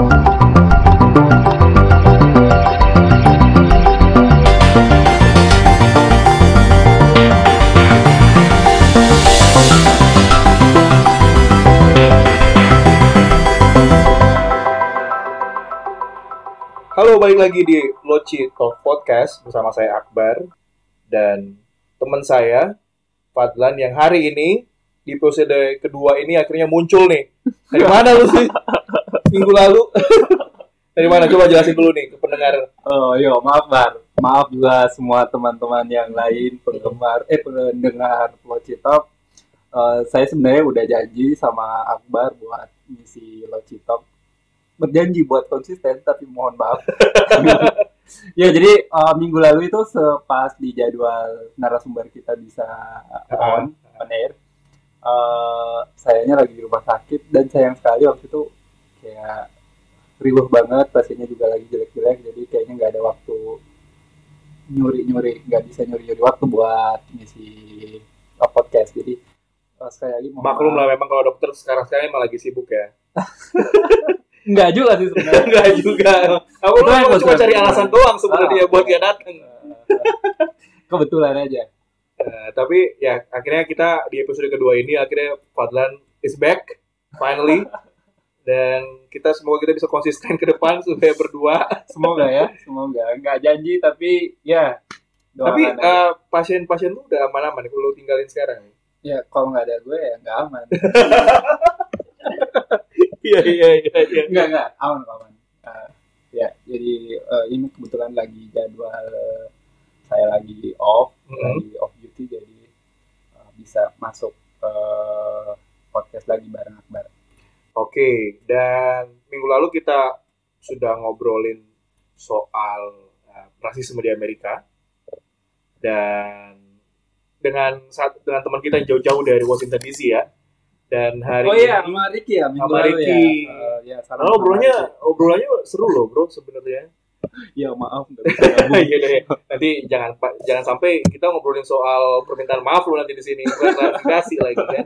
Halo, balik lagi di Loci Talk Podcast bersama saya Akbar dan teman saya Fadlan yang hari ini di episode kedua ini akhirnya muncul nih. Dari mana lu sih? Minggu lalu. Dari mana? Coba jelasin dulu nih ke pendengar. Oh, yo, maaf Bar. Maaf juga semua teman-teman yang lain penggemar eh pendengar Locitalk. Eh, saya sebenarnya udah janji sama Akbar buat ngisi Locitalk. Berjanji buat konsisten tapi mohon maaf. ya jadi eh, minggu lalu itu sepas di jadwal narasumber kita bisa on on air. eh, sayanya lagi di rumah sakit dan sayang sekali waktu itu kayak riuh banget pasiennya juga lagi jelek-jelek jadi kayaknya nggak ada waktu nyuri-nyuri nggak bisa nyuri-nyuri waktu buat ngisi uh, podcast jadi uh, sekali lagi Maklum lah memang kalau dokter sekarang sekarang emang lagi sibuk ya. nggak juga sih sebenarnya Enggak juga. Aku yang cuma gua cari alasan doang sebenarnya Ah. buat gak datang. kebetulan aja Nah, tapi ya akhirnya kita di episode kedua ini akhirnya Fadlan is back finally dan kita semoga kita bisa konsisten ke depan supaya berdua. semoga ya semoga nggak janji tapi ya tapi eh, pasien-pasien tuh udah aman-aman kalau lu tinggalin sekarang. ya kalau nggak ada gue ya nggak aman Iya iya iya iya. nggak nggak aman aman Uh, ya jadi uh, ini kebetulan lagi jadwal saya lagi off Mhm. lagi off duty jadi uh, bisa masuk uh, podcast lagi bareng Akbar. Oke, dan minggu lalu kita sudah ngobrolin soal eh, rasisme di Amerika dan dengan saat dengan teman kita yang jauh-jauh dari Washington DC ya. Dan hari oh iya, ini sama Ricky ya minggu Sama lalu Ricky. ya. Uh, ya sama obrolannya seru loh bro sebenarnya. Ya maaf gabung. Iya deh. Nanti jangan jangan sampai kita ngobrolin soal permintaan maaf lu nanti di sini klarifikasi lagi kan.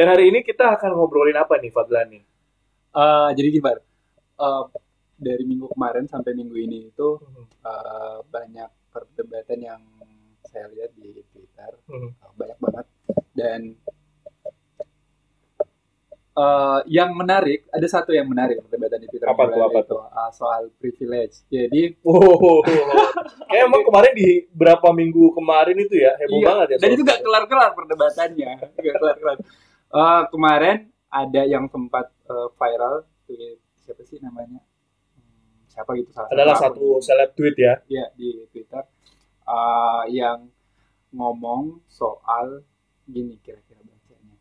Dan hari ini kita akan ngobrolin apa nih Fadlan nih? Uh, jadi gimana? Uh, dari minggu kemarin sampai minggu ini itu uh, banyak perdebatan yang saya lihat di Twitter Hmm. uh, banyak banget dan uh, yang menarik ada satu yang menarik perdebatan di Twitter Apa tuh, apa itu, uh, soal privilege. Jadi Wow. Kayak emang kemarin di berapa minggu kemarin itu ya heboh Iya, banget ya. dan itu gak kelar-kelar perdebatannya gak kelar-kelar Eh, kemarin ada yang sempat eh, viral tweet siapa sih namanya? Hmm, siapa gitu salah adalah satu seleb tweet ya. ya di Twitter. Eh, yang ngomong soal gini kira-kira bacanya.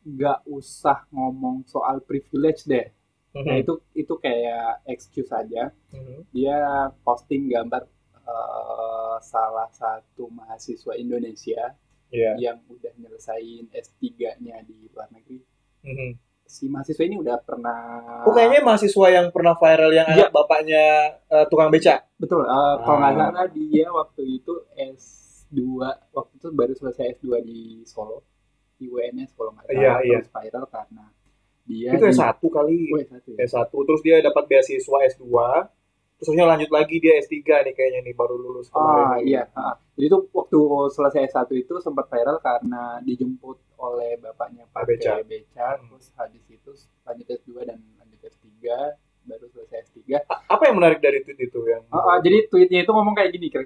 Nggak usah ngomong soal privilege deh. Nah Mhm. itu itu kayak excuse aja. Mhm. dia posting gambar eh, salah satu mahasiswa Indonesia Iya. yang udah nyelesain S3-nya di luar negeri. Mhm. Si mahasiswa ini udah pernah Oh kayaknya mahasiswa yang pernah viral yang Iya. anak bapaknya eh, tukang beca. betul eh, kalau nggak Ah. salah dia waktu itu S2 waktu itu baru selesai S2 di Solo di UNS kalau nggak salah Iya, iya. terus viral karena dia itu di- S1 kali. Oh, S1 ya. S1 terus dia dapat beasiswa S2 terusnya lanjut lagi dia S3 nih kayaknya nih baru lulus kemarin. Ah iya, ah. jadi itu waktu selesai S1 itu sempat viral karena dijemput oleh bapaknya pakai Beca. beca, Hmm. terus habis itu lanjut S2 dan lanjut S3, baru selesai S3. A- Apa yang menarik dari tweet itu yang Ah, ah, jadi tweetnya itu ngomong kayak gini, kira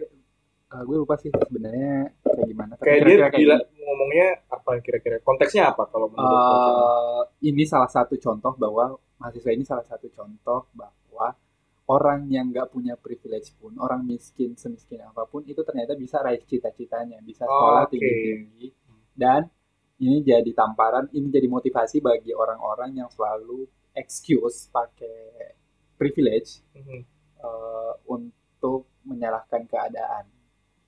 ah, gue lupa sih sebenarnya kayak gimana. tapi kayak dia kira-kira kayak gila gini. ngomongnya apa kira-kira konteksnya apa kalau menurut? Eh, ini salah satu contoh bahwa mahasiswa ini salah satu contoh bahwa orang yang nggak punya privilege pun, orang miskin semiskin apa pun itu ternyata bisa raih cita-citanya, bisa sekolah Oke. tinggi-tinggi dan ini jadi tamparan, ini jadi motivasi bagi orang-orang yang selalu excuse pakai privilege Mhm. eh, untuk menyalahkan keadaan,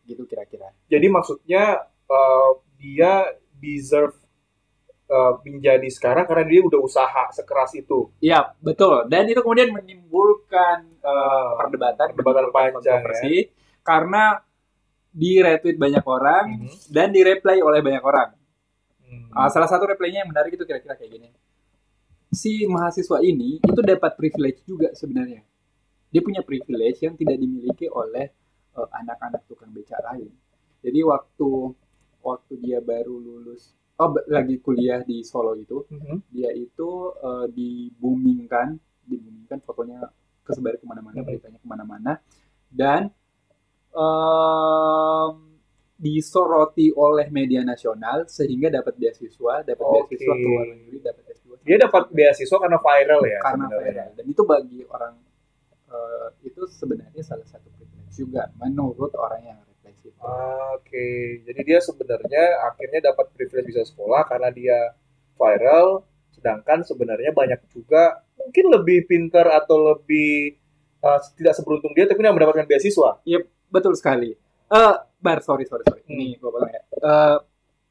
gitu kira-kira. Jadi maksudnya eh, dia deserve eh, menjadi sekarang karena dia udah usaha sekeras itu. Iya, betul. Dan itu kemudian menimbulkan Eh, perdebatan, perdebatan panjang, kontroversi, karena di retweet banyak orang dan di reply oleh banyak orang. Hmm. Ah, salah satu reply-nya yang menarik itu kira-kira kayak gini. si mahasiswa ini itu dapat privilege juga sebenarnya. Dia punya privilege yang tidak dimiliki oleh eh, anak-anak tukang beca lain. Jadi waktu waktu dia baru lulus, oh lagi kuliah di Solo itu, Mhm. dia itu eh, dibumingkan, dibumingkan fotonya kesebar ke mana-mana, Mhm. beritanya ke mana-mana, dan em, disoroti oleh media nasional sehingga dapat beasiswa, dapat Oke. beasiswa ke luar negeri, dapat beasiswa Dia dapat beasiswa karena viral ya karena sebenarnya. viral. Dan itu bagi orang eh, itu sebenarnya salah satu privilege juga menurut orang yang refleksi. itu. Oke, jadi dia sebenarnya akhirnya dapat privilege bisa sekolah karena dia viral, sedangkan sebenarnya banyak juga mungkin lebih pintar atau lebih uh, tidak seberuntung dia tapi dia mendapatkan beasiswa. Betul sekali. Eh, bar sorry sorry sorry. Hmm. Ini gue potong ya. Eh,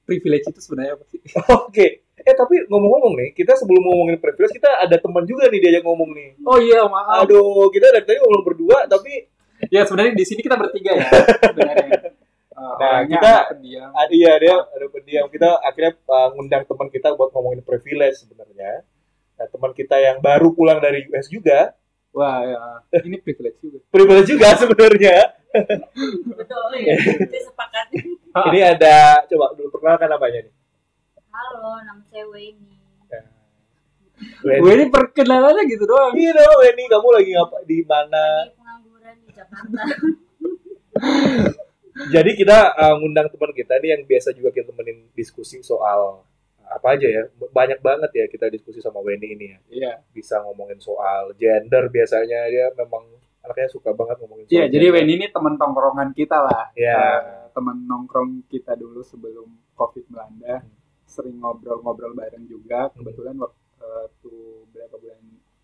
privilege itu sebenarnya apa sih? Oke, eh tapi ngomong-ngomong nih, kita sebelum ngomongin privilege kita ada teman juga nih diajak ngomong nih. Oh iya maaf. Aduh, kita dari tadi ngomong berdua tapi Ya sebenarnya di sini kita bertiga ya. Sebenarnya. Eh, Nah, kita- pendiam. ah, iya dia ada pendiam. Kita akhirnya uh, ngundang teman kita buat ngomongin privilege sebenarnya. Nah, teman kita yang baru pulang dari US juga, Wah ya. Ini privilege juga. privilege juga sebenarnya. Betul ya. Saya sepakat. Ini ada coba dulu perkenalkan namanya nih. Halo, nama saya Weni. Weni. Gue ini perkenalannya gitu doang. Iya dong, Weni, kamu lagi ngapa di mana? Jakarta. Jadi kita uh, ngundang teman kita nih yang biasa juga kita temenin diskusi soal uh, apa aja ya. Banyak banget ya kita diskusi sama Weni ini ya. Iya. Bisa ngomongin soal gender biasanya dia memang anaknya suka banget ngomongin soal Iya, jadi. Weni ini teman tongkrongan kita lah. Iya. Eh, teman nongkrong kita dulu sebelum Covid melanda. Sering ngobrol-ngobrol bareng juga. Kebetulan waktu berapa bulan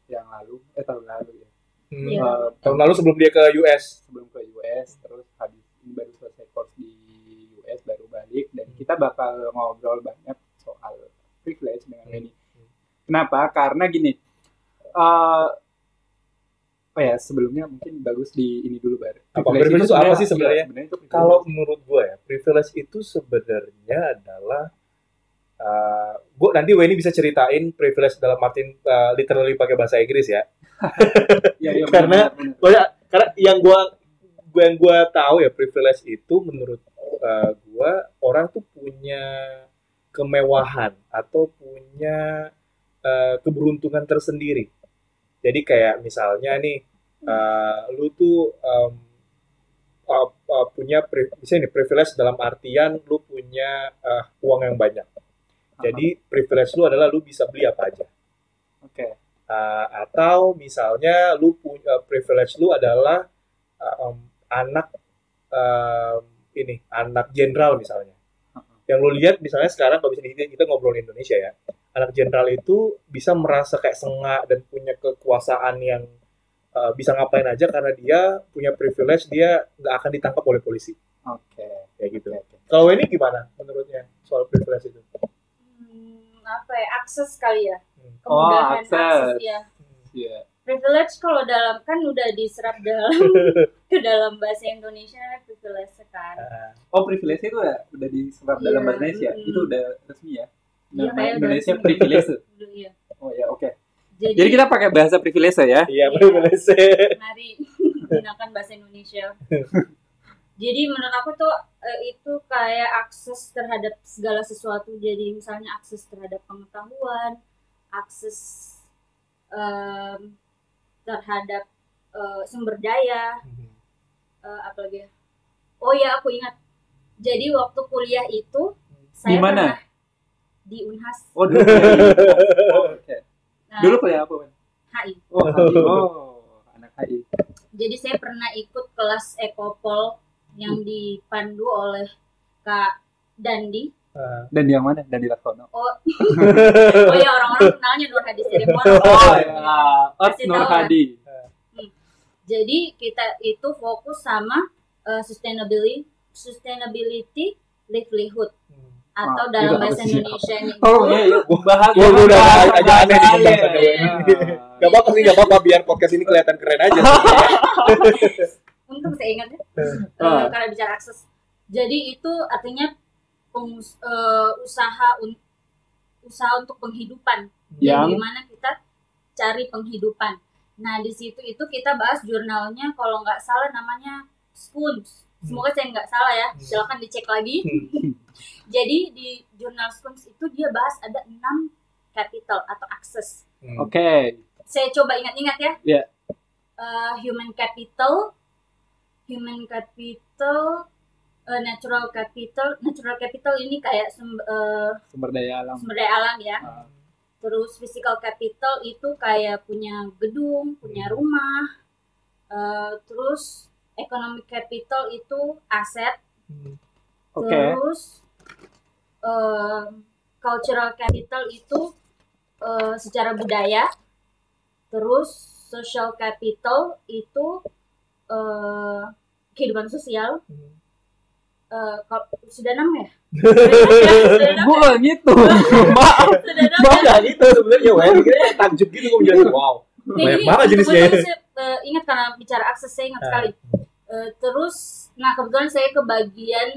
yang lalu, eh tahun lalu ya. Hmm. Iya. Eh, Tahun lalu sebelum dia ke US. sebelum ke US terus habis ini baru selesai course di US baru balik dan kita bakal ngobrol banyak soal privilege dengan Hmm. Weni. Kenapa? Karena gini. eh oh ya sebelumnya mungkin bagus di ini dulu bar. Apa? Privilege itu apa sih sebenarnya? iya, itu privilege. Kalau menurut gue ya, privilege itu sebenarnya adalah uh, gue nanti Weni bisa ceritain privilege dalam arti uh, literally pakai bahasa Inggris ya. Iya, karena-. Soalnya karena yang gue gue yang gue tahu ya privilege itu menurut uh, gue orang tuh punya kemewahan atau punya uh, keberuntungan tersendiri. Jadi kayak misalnya nih, uh, lu tuh um, uh, uh, punya misalnya nih privilege dalam artian lu punya uh, uang yang banyak. Jadi privilege lu adalah lu bisa beli apa aja. Oke. Uh, atau misalnya lu punya privilege lu adalah uh, um, anak um, ini anak jenderal misalnya. Yang lu lihat misalnya sekarang kalau bisa kita, kita ngobrol di Indonesia ya, anak jenderal itu bisa merasa kayak sengak dan punya kekuasaan yang uh, bisa ngapain aja karena dia punya privilege dia nggak akan ditangkap oleh polisi Oke. kayak gitu. Oke. Kalau ini gimana menurutnya soal privilege itu? Hmm, apa ya? Akses kali ya. Kemudahan Oh, akses. ya. Iya. Privilege kalau dalam kan udah diserap dalam ke dalam bahasa Indonesia privilege kan. Uh, Oh, privilege itu udah udah diserap Iya, dalam bahasa Indonesia. mm. Itu udah resmi ya. Iya, Nama kayak udah Indonesia resmi. privilege. Dulu ya. Oh ya, oke. Jadi, Jadi kita pakai bahasa privilege ya. iya Iya. privilege. mari gunakan bahasa Indonesia. Jadi menurut aku tuh eh, itu kayak akses terhadap segala sesuatu. Jadi misalnya akses terhadap pengetahuan, akses em, terhadap eh, sumber daya, eh, apalagi ya? Oh ya aku ingat. Jadi waktu kuliah itu saya Di mana? pernah di Unhas. Oh, dulu. oh, oke. Nah, Dulu kuliah apa? HI. Oh, HI. Oh, anak HI. Jadi saya pernah ikut kelas Ekopol yang dipandu oleh Kak Dandi. Uh, Dan yang mana? Dan di Laksono. Oh, oh ya orang-orang kenalnya Nur Hadi Sirimono. Oh, ya. Ot Nur tahu, Hadi. Jadi kita itu fokus sama uh, sustainability, sustainability livelihood atau Ah, dalam bahasa? Indonesia ini. Oh, iya, iya. Bahasa gua udah agak aneh nih bahasa pembahasannya, iya. Gak apa-apa sih, gak apa-apa biar podcast ini kelihatan keren aja. Untung saya ingat ya. Uh, karena bicara akses. Jadi itu artinya pengus- uh, usaha un- usaha untuk penghidupan Yang- Jadi gimana kita cari penghidupan nah di situ itu kita bahas jurnalnya kalau nggak salah namanya Spoons semoga saya nggak salah ya Hmm. silakan dicek lagi Hmm. jadi di jurnal Spoons itu dia bahas ada enam capital atau akses Hmm. Oke. saya coba ingat-ingat ya. Iya. Eh, human capital, human capital, eh, natural capital, natural capital ini kayak sum- eh, Sumber daya alam. sumber daya alam ya. Ah. Terus physical capital itu kayak punya gedung, punya Hmm. rumah. Eh, terus economic capital itu aset. Hmm. Oke. Terus eh, cultural capital itu eh, secara budaya. Terus social capital itu eh, kehidupan sosial. Hmm. Eh, kalau sudah enam ya? Gue gitu. Maaf. Sudah enam Bang ya? gitu sebenarnya, Wen. Kira takjub gitu kok menjadi wow. Banyak banget jenisnya ya. eh, ingat karena bicara akses saya ingat Ah. sekali. Eh, terus, nah kebetulan saya ke bagian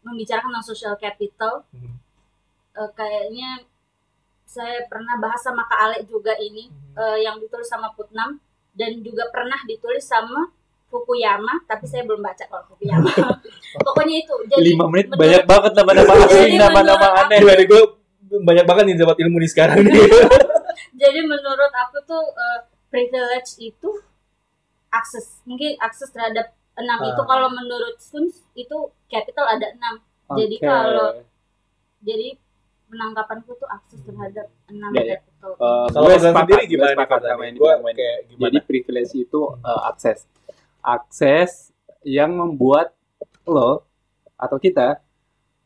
membicarakan tentang social capital. Hmm. Kayaknya saya pernah bahas sama Kak Ale juga ini eh, yang ditulis sama Putnam dan juga pernah ditulis sama Fukuyama, tapi saya belum baca kalau Fukuyama. Pokoknya itu. Jadi Lima menit menurut- banyak banget nama-nama asing, Jadi nama-nama aneh. Nih gue banyak banget nih dapat ilmu nih sekarang nih. Jadi menurut aku tuh eh, privilege itu akses, mungkin akses terhadap enam Ah. itu kalau menurut Skuns itu capital ada enam. Jadi Oke. kalau- Jadi penangkapanku tuh akses terhadap enam Ya, ya. capital. Eh, Kalau gue kalian sepakat, sendiri gimana Gue gimana? Jadi privilege itu uh, akses. Akses yang membuat lo atau kita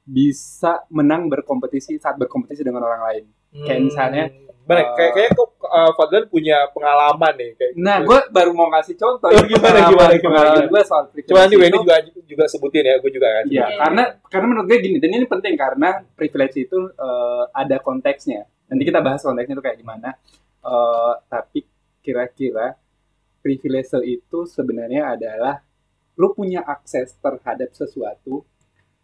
bisa menang berkompetisi saat berkompetisi dengan orang lain. kayak misalnya, uh, kayak kayak kok uh, Fadlan punya pengalaman nih kayak. Nah, gue baru mau ngasih contoh. Oh, gimana, gimana, gimana, pengalaman gimana? gue soal Coba nanti Wendy itu- juga juga sebutin ya, gue juga kan. Iya, karena karena menurut gue gini, dan ini penting karena privilege itu eh, ada konteksnya. Nanti kita bahas konteksnya itu kayak gimana. Eh, tapi kira-kira privilege itu sebenarnya adalah lu punya akses terhadap sesuatu,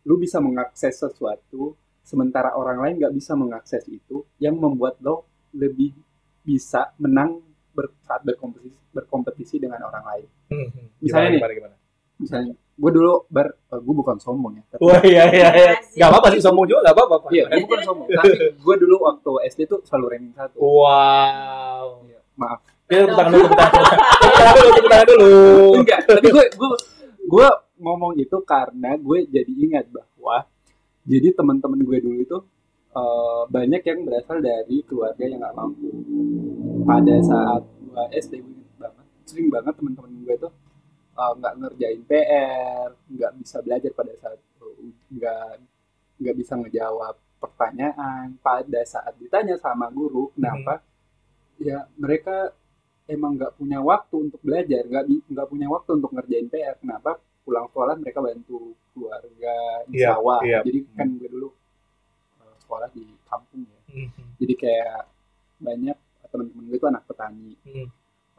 lu bisa mengakses sesuatu, sementara orang lain nggak bisa mengakses itu, yang membuat lo lebih bisa menang ber- saat berkompetisi berkompetisi dengan orang lain. Hmm, Misalnya nih. gimana, gimana, Misalnya, gue dulu ber, gue bukan sombong ya, tapi Wah iya iya iya. Gak apa-apa sih sombong juga gak apa-apa. Iya, gue bukan sombong. Tapi gue dulu waktu SD tuh selalu ranking satu. Wow. Iya, maaf. Ya, tepuk tangan dulu, tepuk tangan dulu. Tepuk tangan dulu. Enggak, tapi gue gue gue ngomong itu karena gue jadi ingat bahwa jadi teman-teman gue dulu itu eh, banyak yang berasal dari keluarga yang nggak mampu. Pada saat gue SD gue ingat banget, sering banget teman-teman gue tuh eh, nggak ngerjain PR, nggak bisa belajar pada saat nggak nggak bisa ngejawab pertanyaan pada saat ditanya sama guru kenapa ya mereka emang nggak punya waktu untuk belajar nggak nggak punya waktu untuk ngerjain PR kenapa? Pulang sekolah mereka bantu keluarga di Iya, sawah. iya. jadi kan gue dulu eh, sekolah di kampung ya. Hmm, jadi kayak banyak teman-teman gue itu anak petani. Hmm.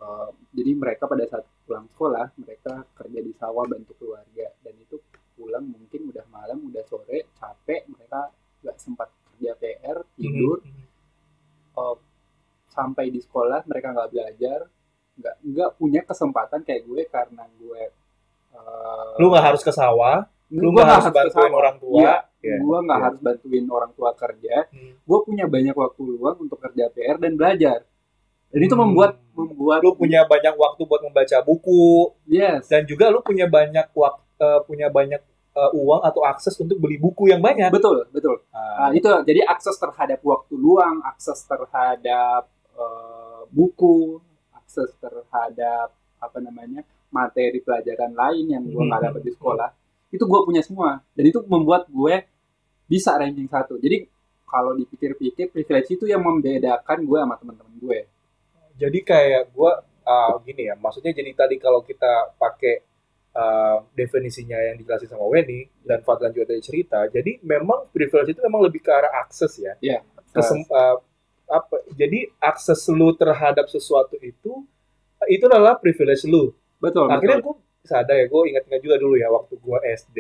Eh, jadi mereka pada saat pulang sekolah mereka kerja di sawah bantu keluarga. Dan itu pulang mungkin udah malam udah sore capek mereka nggak sempat kerja PR tidur. Hmm. eh, sampai di sekolah mereka nggak belajar nggak nggak punya kesempatan kayak gue karena gue eh, Lu gak harus ke sawah, lu gue gak harus ke bantuin orang tua. Iya, Iya. gue nggak Iya. harus bantuin orang tua kerja Hmm. gue punya banyak waktu luang untuk kerja PR dan belajar dan itu Hmm. membuat membuat Lu punya banyak waktu buat membaca buku yes dan juga lu punya banyak waktu punya banyak uh, uang atau akses untuk beli buku yang banyak. betul betul Ah, Nah, itu jadi akses terhadap waktu luang, akses terhadap eh, buku, akses terhadap apa namanya materi pelajaran lain yang gue nggak Hmm. dapat di sekolah, itu gue punya semua dan itu membuat gue bisa ranking satu. Jadi kalau dipikir-pikir privilege itu yang membedakan gue sama teman-teman gue. jadi kayak gua uh, gini ya, maksudnya jadi tadi kalau kita pakai uh, definisinya yang dijelasin sama Wendy dan Fadlan juga tadi cerita, jadi memang privilege itu memang lebih ke arah akses ya. Kesem- uh, apa jadi akses lu terhadap sesuatu itu itu adalah privilege lu. betul, Akhirnya betul. gue sadar ya, gue ingat-ingat juga dulu ya waktu gue SD,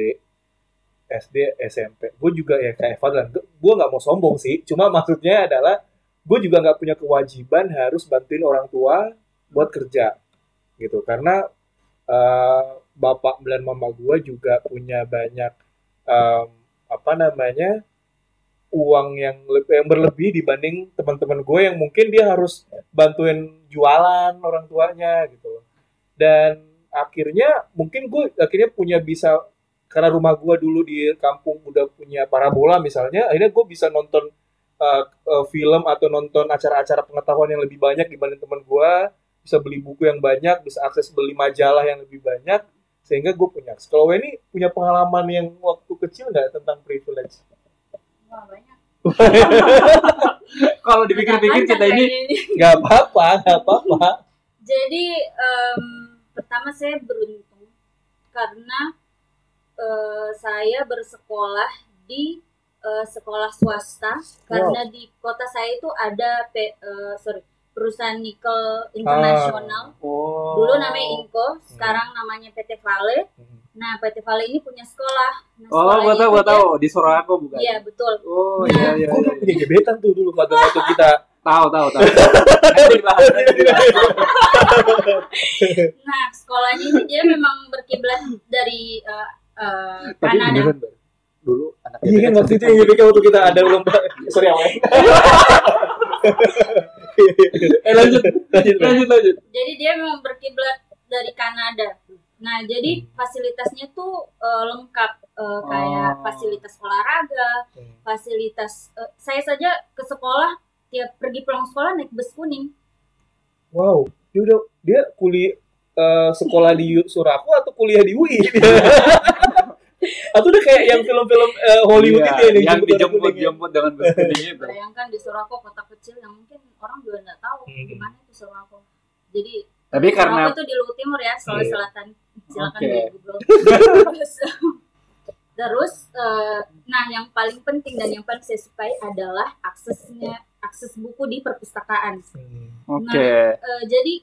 SD, SMP. Gue juga ya kayak Fadlan, gue nggak mau sombong sih cuma maksudnya adalah gue juga nggak punya kewajiban harus bantuin orang tua buat kerja gitu karena eh, bapak dan mama gue juga punya banyak em, apa namanya uang yang yang berlebih dibanding teman-teman gue yang mungkin dia harus bantuin jualan orang tuanya gitu loh. Dan akhirnya mungkin gue akhirnya punya bisa karena rumah gue dulu di kampung udah punya parabola misalnya akhirnya gue bisa nonton uh, uh, film atau nonton acara-acara pengetahuan yang lebih banyak dibanding teman gue bisa beli buku yang banyak bisa akses beli majalah yang lebih banyak sehingga gue punya. Kalau ini punya pengalaman yang waktu kecil nggak tentang privilege Wah, banyak. Kalau dipikir-pikir kita ini nggak apa-apa nggak apa-apa Jadi em, pertama saya beruntung karena eh, saya bersekolah di eh, sekolah swasta karena di kota saya itu ada P- eh, sorry perusahaan nikel internasional. oh. Dulu namanya Inco, sekarang namanya PT Vale. Nah, PT Vale ini punya sekolah. Nah, Oh, gua tahu, itu gua tahu di Sorako bukan? Iya, betul. Oh, iya iya. gue iya. punya gebetan tuh dulu pada waktu kita Tahu, tahu, tahu. Nah, sekolahnya ini dia memang berkiblat dari eh, eh, Tapi Kanada. beneran, Bar. Dulu anak Iya kan waktu itu yang GBK waktu kita ada lomba sorry awal. Eh lanjut, lanjut, lanjut, lanjut. Jadi dia memang berkiblat dari Kanada. Nah, jadi fasilitasnya tuh eh, lengkap Eh, kayak Oh. fasilitas olahraga, fasilitas eh, saya saja ke sekolah tiap pergi pulang sekolah naik bus kuning. Wow, dia udah dia kuliah eh, sekolah di Suraku atau kuliah di UI? atau udah kayak yang film-film eh, Hollywood Iya, itu ya, yang dijemput ya? jemput dengan bus kuning itu. Bayangkan di Sorako kota kecil yang mungkin orang juga nggak tahu Hmm. di mana itu Sorako. Jadi Tapi karena itu di Luwu Timur ya, Sulawesi Iya. Selatan. Silakan Oke. di Google. terus, terus eh, nah yang paling penting dan yang paling saya sukai adalah aksesnya akses buku di perpustakaan. Hmm. oke. Eh, jadi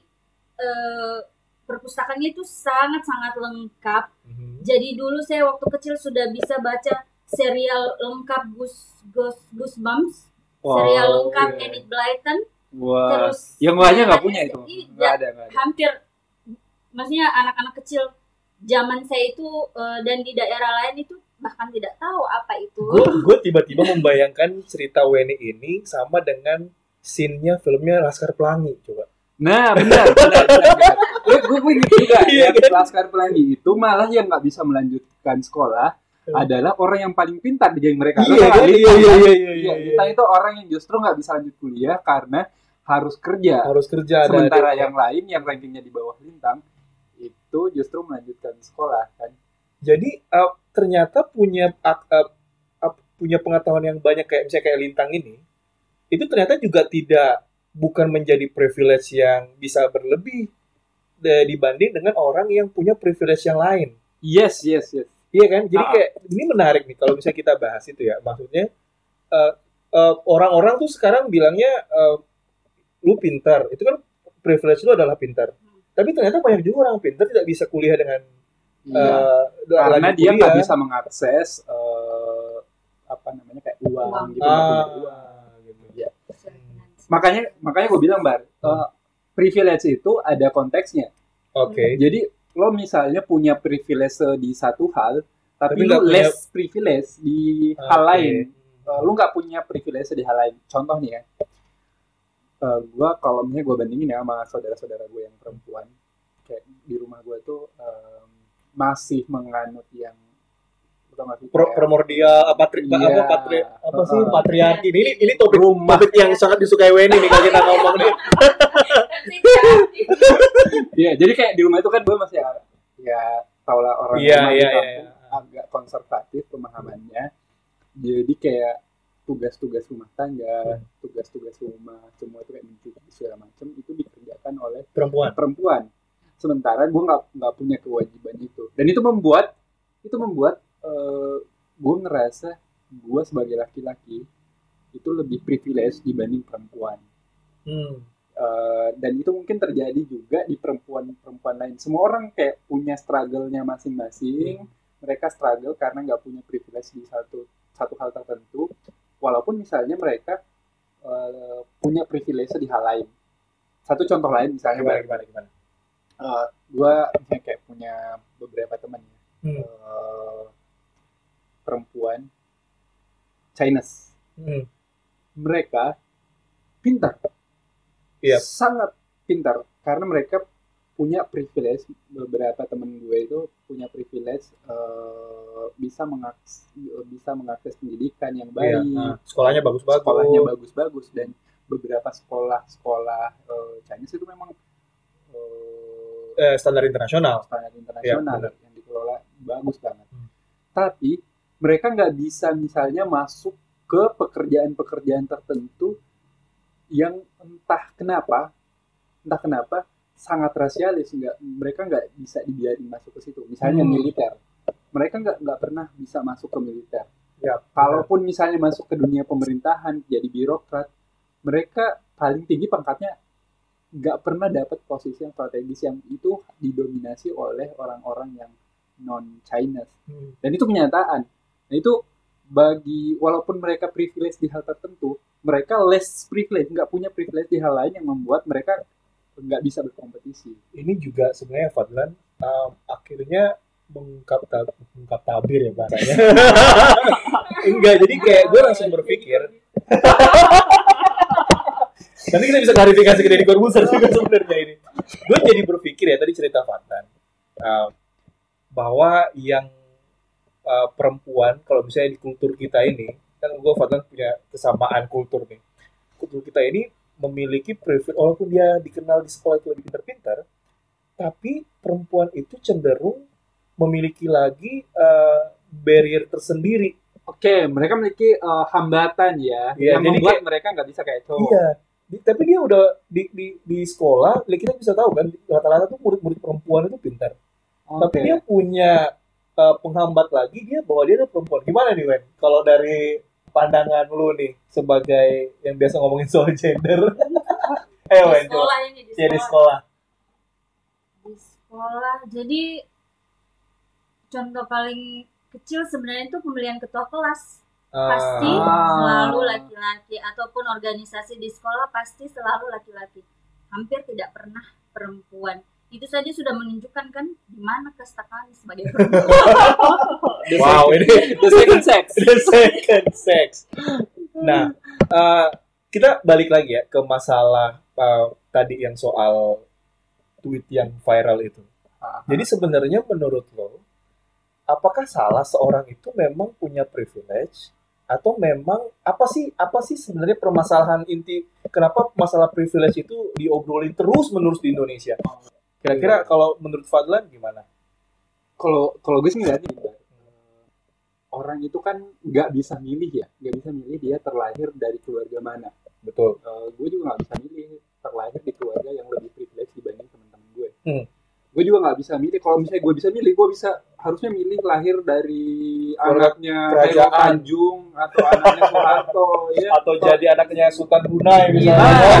eh, perpustakaannya itu sangat-sangat lengkap. Mhm. Jadi dulu saya waktu kecil sudah bisa baca serial lengkap Gus Gus Goosebumps, serial Wow, lengkap iya. Enid Blyton, Wah. terus Yang aja nggak punya itu. iya, Nggak ada, ada. hampir maksudnya anak-anak kecil zaman saya itu eh, dan di daerah lain itu bahkan tidak tahu apa itu. Gue tiba-tiba membayangkan cerita Weni ini sama dengan scene-nya filmnya Laskar Pelangi coba. Nah, benar, benar. Gue gue juga Iya, ya, kan? Laskar Pelangi itu malah yang nggak bisa melanjutkan sekolah adalah orang yang paling pintar di geng mereka. Iya kan? Iya iya kan? iya iya. Iya, iya. Lintang itu orang yang justru nggak bisa lanjut kuliah karena harus kerja. Harus kerja ada. Sementara ada- yang lain yang rankingnya di bawah Lintang itu justru melanjutkan sekolah kan. Jadi uh, ternyata punya uh, uh, punya pengetahuan yang banyak kayak misalnya kayak Lintang ini, itu ternyata juga tidak bukan menjadi privilege yang bisa berlebih de- dibanding dengan orang yang punya privilege yang lain. Yes, yes, yes. Iya kan? Jadi Ah. kayak ini menarik nih kalau misalnya kita bahas itu ya. Maksudnya uh, uh, orang-orang tuh sekarang bilangnya uh, lu pintar. Itu kan privilege lu adalah pintar. Tapi ternyata banyak juga orang pintar tidak bisa kuliah dengan Iya. uh, karena dia nggak bisa mengakses eh, apa namanya kayak uang, Uang. gitu. nggak punya Ah, uang. gitu. Iya. Makanya makanya gue bilang bar, eh, privilege itu ada konteksnya. Oke. Jadi lo misalnya punya privilege di satu hal, tapi, Tapi lo punya- less privilege di hal Oke. lain. Eh, lo nggak punya privilege di hal lain. Contoh nih ya, eh, gue kalau misalnya gue bandingin ya sama saudara-saudara gue yang perempuan, kayak di rumah gue tuh em, masih menganut yang masih Pro primordial apa tri, Iya. apa patri, apa sih Uh-uh. patriarki ini ini, ini topik rumah. topik yang sangat disukai Weni nih kalau kita ngomong nih. Iya, jadi kayak di rumah itu kan gue masih ya tau lah orang Iya, rumah iya, kampung iya. agak konservatif pemahamannya. Jadi kayak tugas-tugas rumah tangga, Hmm. tugas-tugas rumah, semua itu kayak mencuci segala macam itu dikerjakan oleh Perempuan. perempuan. Sementara gue nggak nggak punya kewajiban itu. Dan itu membuat itu membuat eh, gue ngerasa gue sebagai laki-laki itu lebih privilege dibanding perempuan. Hmm. Eh, dan itu mungkin terjadi juga di perempuan-perempuan lain. Semua orang kayak punya struggle-nya masing-masing. Mereka struggle karena nggak punya privilege di satu satu hal tertentu. Walaupun misalnya mereka eh, punya privilege di hal lain satu contoh lain misalnya Gimana gimana gimana? eh, gua misalnya kayak punya beberapa teman ya, Hmm. eh, perempuan Chinese Hmm. mereka pintar Iya. sangat pintar karena mereka punya privilege beberapa temen gue itu punya privilege eh, bisa mengakses bisa mengakses pendidikan yang Iya. baik Nah, sekolahnya bagus-bagus. sekolahnya bagus-bagus dan beberapa sekolah-sekolah eh, Chinese itu memang eh, Eh, standar internasional. standar internasional benar. yang dikelola bagus banget. Hmm. Tapi mereka nggak bisa misalnya masuk ke pekerjaan-pekerjaan tertentu yang entah kenapa, entah kenapa sangat rasialis nggak mereka nggak bisa dibiarin masuk ke situ. Misalnya Hmm. militer, mereka nggak nggak pernah bisa masuk ke militer. Ya, Kalaupun misalnya masuk ke dunia pemerintahan jadi birokrat, mereka paling tinggi pangkatnya nggak pernah dapat posisi yang strategis yang itu didominasi oleh orang-orang yang non Chinese Hmm. dan itu kenyataan. Nah itu bagi walaupun mereka privilege di hal tertentu, mereka less privilege, nggak punya privilege di hal lain yang membuat mereka nggak bisa berkompetisi. ini juga sebenarnya Fadlan um, akhirnya mengungkap mengungkap tabir ya bahasanya. Enggak, jadi kayak gue langsung berpikir nanti kita bisa klarifikasi ke Deddy Corbuzier juga sebenarnya ini. Gue jadi berpikir ya tadi cerita Fadlan um, bahwa yang uh, perempuan kalau misalnya di kultur kita ini kan gue Fadlan punya kesamaan kultur nih. Kultur kita ini memiliki privilege walaupun dia dikenal di sekolah itu lebih pintar-pintar tapi perempuan itu cenderung memiliki lagi eh, barrier tersendiri. Oke, mereka memiliki uh, hambatan ya, Iya, yang jadi membuat mereka nggak bisa kayak cowok. Iya. Di- tapi dia udah di, di, di sekolah, li- kita bisa tahu kan rata-rata tuh murid-murid perempuan itu pintar. Oke. Tapi dia punya eh, penghambat lagi dia bahwa dia adalah perempuan. Gimana nih Wen? Kalau dari pandangan lu nih sebagai yang biasa ngomongin soal gender. Ayo di sekolah ini di Ya, di sekolah. sekolah. di sekolah jadi contoh paling kecil sebenarnya itu pemilihan ketua kelas pasti Ah. selalu laki-laki ataupun organisasi di sekolah pasti selalu laki-laki hampir tidak pernah perempuan itu saja sudah menunjukkan kan di mana kasta kami sebagai Wow, ini the second sex. the second sex. Nah, eh, kita balik lagi ya ke masalah eh, tadi yang soal tweet yang viral itu. Jadi sebenarnya menurut lo, apakah salah seorang itu memang punya privilege atau memang apa sih apa sih sebenarnya permasalahan inti kenapa masalah privilege itu diobrolin terus menerus di Indonesia? Kira-kira kalau menurut Fadlan gimana? kalau kalau gue sih gitu, eh, orang itu kan nggak bisa milih ya nggak bisa milih dia terlahir dari keluarga mana Betul. Eh, gue juga nggak bisa milih terlahir di keluarga yang lebih privilege dibanding teman-teman gue Hmm. Gue juga nggak bisa milih kalau misalnya gue bisa milih gue bisa harusnya milih lahir dari anaknya kerajaan. Khairul Tanjung atau anaknya Soeharto ya Atau jadi anaknya Sultan Brunei Iya. misalnya.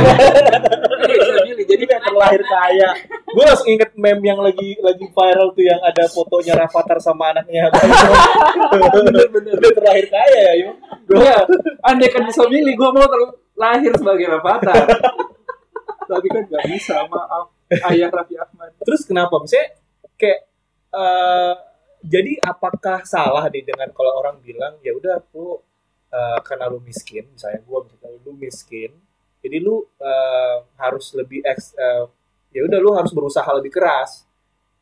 Bisa milih jadi yang terlahir kaya. Gue langsung inget meme yang lagi lagi viral tuh yang ada fotonya Rafathar sama anaknya. bener-bener Dia terlahir kaya ya, Yum. gue andai kan bisa milih gue mau terlahir sebagai Rafathar tapi kan nggak bisa maaf ayah Raffi Ahmad Terus kenapa? Misalnya kayak eh, jadi apakah salah nih dengan kalau orang bilang ya udah lu eh, karena lu miskin, misalnya gua misalnya lu miskin, jadi lu eh, harus lebih eks, eh, ya udah lu harus berusaha lebih keras.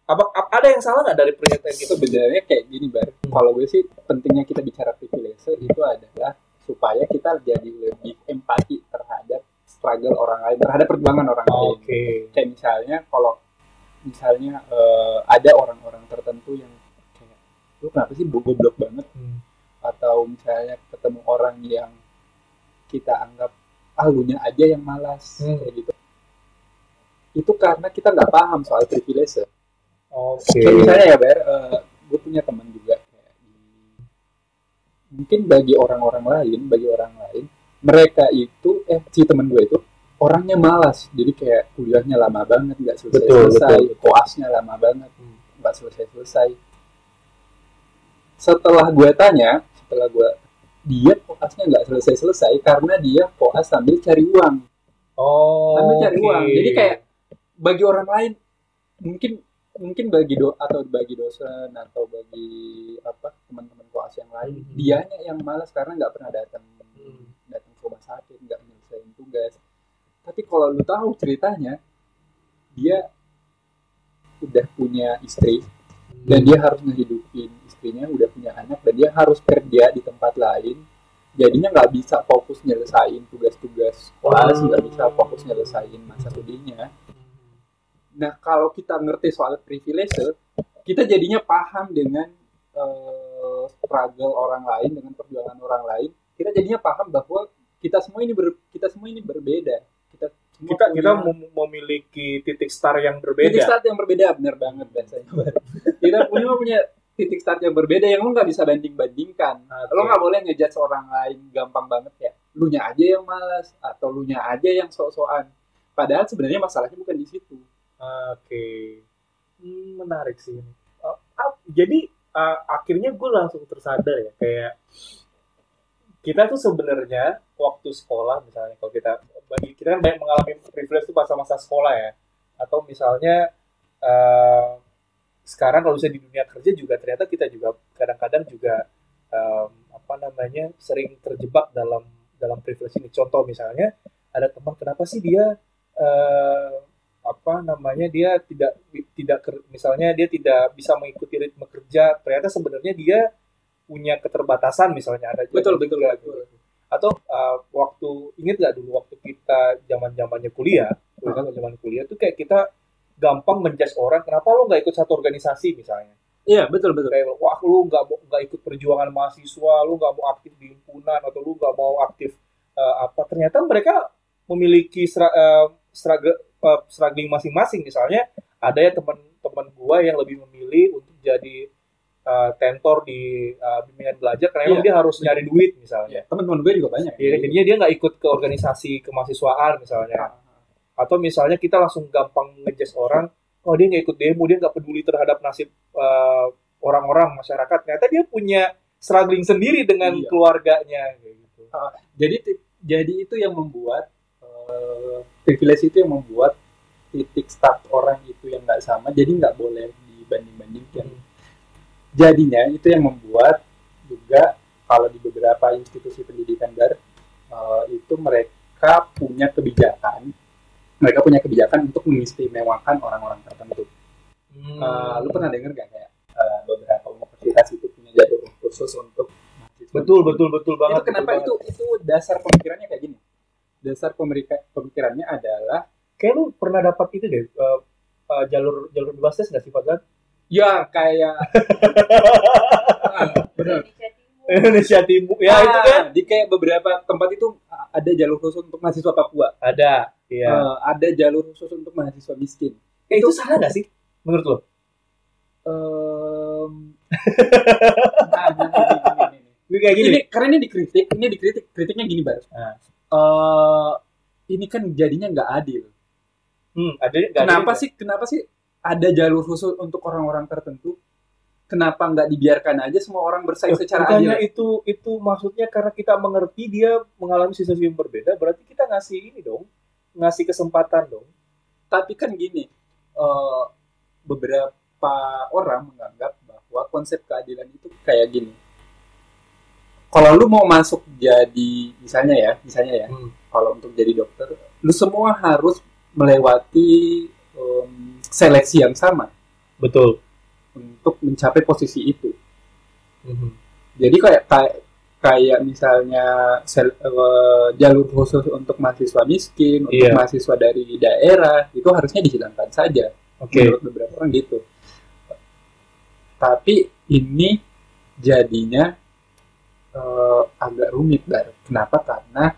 Apa, ap- ada yang salah nggak dari pernyataan itu gitu? sebenarnya kayak gini bar kalau gue sih pentingnya kita bicara privilege itu adalah supaya kita jadi lebih empati terhadap struggle orang lain terhadap perjuangan orang lain Oke. kayak misalnya kalau misalnya eh, ada orang-orang tertentu yang kayak lu kenapa sih goblok banget Hmm. atau misalnya ketemu orang yang kita anggap ah lunya aja yang malas Hmm. kayak gitu itu karena kita nggak paham soal privilege Oke. kayak misalnya ya Ber gue punya teman juga kayak mungkin bagi orang-orang lain bagi orang lain mereka itu eh si teman gue itu orangnya malas jadi kayak kuliahnya lama banget nggak selesai Betul, selesai betul. koasnya lama banget Hmm. nggak selesai selesai setelah gue tanya setelah gue dia koasnya nggak selesai-selesai karena dia koas sambil cari uang Oh. sambil cari uang jadi kayak bagi orang lain mungkin mungkin bagi do atau bagi dosen atau bagi apa teman-teman koas yang lain Mhm. dianya yang malas karena nggak pernah datang Hmm. Rumah sakit nggak menyelesaikan tugas. Tapi kalau lu tahu ceritanya dia udah punya istri dan dia harus ngehidupin istrinya udah punya anak dan dia harus kerja di tempat lain. Jadinya nggak bisa fokus nyelesain tugas-tugas koas nggak bisa fokus nyelesain masa studinya. Nah kalau kita ngerti soal privilege kita jadinya paham dengan eh, struggle orang lain dengan perjuangan orang lain. Kita jadinya paham bahwa kita semua ini ber- kita semua ini berbeda. Kita semua kita kita punya- mem- memiliki titik start yang berbeda. titik start yang berbeda bener banget bahasanya kita punya punya titik start yang berbeda yang lu nggak bisa banding bandingkan Oke. lo nggak boleh ngejudge orang lain gampang banget ya. Lu nya aja yang malas atau lu nya aja yang sok-sokan. Padahal sebenarnya masalahnya bukan di situ. Oke, Hmm, menarik sih ini. Uh, ah, jadi uh, akhirnya gue langsung tersadar ya kayak kita tuh sebenarnya waktu sekolah misalnya kalau kita kita kan banyak mengalami privilege tuh masa-masa sekolah ya. Atau misalnya uh, sekarang kalau misalnya di dunia kerja juga ternyata kita juga kadang-kadang juga um, apa namanya sering terjebak dalam dalam privilege ini. Contoh misalnya ada teman kenapa sih dia uh, apa namanya dia tidak tidak misalnya dia tidak bisa mengikuti ritme kerja? Ternyata sebenarnya dia punya keterbatasan misalnya ada betul juga betul gitu. atau uh, waktu ingat nggak dulu waktu kita zaman zamannya kuliah kan zaman kuliah tuh kayak kita gampang menjudge orang kenapa lo nggak ikut satu organisasi misalnya? Iya betul betul. Kayak wah lu nggak mau nggak ikut perjuangan mahasiswa lu nggak mau aktif di himpunan atau lu nggak mau aktif uh, apa. Ternyata mereka memiliki stra- uh, struggle uh, struggling masing-masing. Misalnya ada ya teman-teman gua yang lebih memilih untuk jadi uh, tentor di uh, bimbingan belajar karena Iya. dia harus nyari duit misalnya. Teman-teman gue juga banyak. Iya, jadinya dia nggak ikut ke organisasi kemahasiswaan misalnya. Atau misalnya kita langsung gampang ngejudge orang oh dia nggak ikut demo dia nggak peduli terhadap nasib uh, orang-orang masyarakat. Ternyata dia punya struggling sendiri dengan Iya. keluarganya kayak gitu. Jadi ti- jadi itu yang membuat eh, privilege itu yang membuat titik start orang itu yang nggak sama jadi nggak boleh dibanding-bandingkan jadinya itu yang membuat juga kalau di beberapa institusi pendidikan bar eh, itu mereka punya kebijakan mereka punya kebijakan untuk mengistimewakan orang-orang tertentu Hmm. Eh, lu pernah dengar gak kayak eh, beberapa universitas itu punya jalur khusus untuk betul betul betul banget itu kenapa betul itu itu dasar pemikirannya kayak gini dasar pemikirannya adalah banget. kayak lu pernah dapat itu deh uh, uh, jalur jalur bebas tes nggak sih Fadlan ya kayak Ah, benar. Indonesia Timur. Indonesia Timur. Ya itu kan di kayak beberapa tempat itu ada jalur khusus untuk mahasiswa Papua. Ada iya. Eh, ada jalur khusus untuk mahasiswa miskin. Eh, itu salah nggak sih menurut lo? Em, nah, gini, gini. Ini kayak gini. Ini karena ini dikritik ini dikritik kritiknya gini bar Ah. Eh, ini kan jadinya nggak adil. Hmm, nggak ada kenapa juga? sih kenapa sih ada jalur khusus untuk orang-orang tertentu kenapa nggak dibiarkan aja semua orang bersaing Loh, secara adil? itu itu maksudnya karena kita mengerti dia mengalami situasi yang berbeda berarti kita ngasih ini dong ngasih kesempatan dong. Tapi kan gini eh, beberapa orang menganggap bahwa konsep keadilan itu kayak gini. Kalau lu mau masuk jadi misalnya ya misalnya ya Hmm. kalau untuk jadi dokter lu semua harus melewati em, seleksi yang sama betul. untuk mencapai posisi itu. Mhm. jadi kayak kayak kayak misalnya sel- eh, jalur khusus untuk mahasiswa miskin untuk Iya. mahasiswa dari daerah itu harusnya dihilangkan saja. Oke. Menurut beberapa orang gitu. Tapi ini jadinya eh, agak rumit bar kenapa? Karena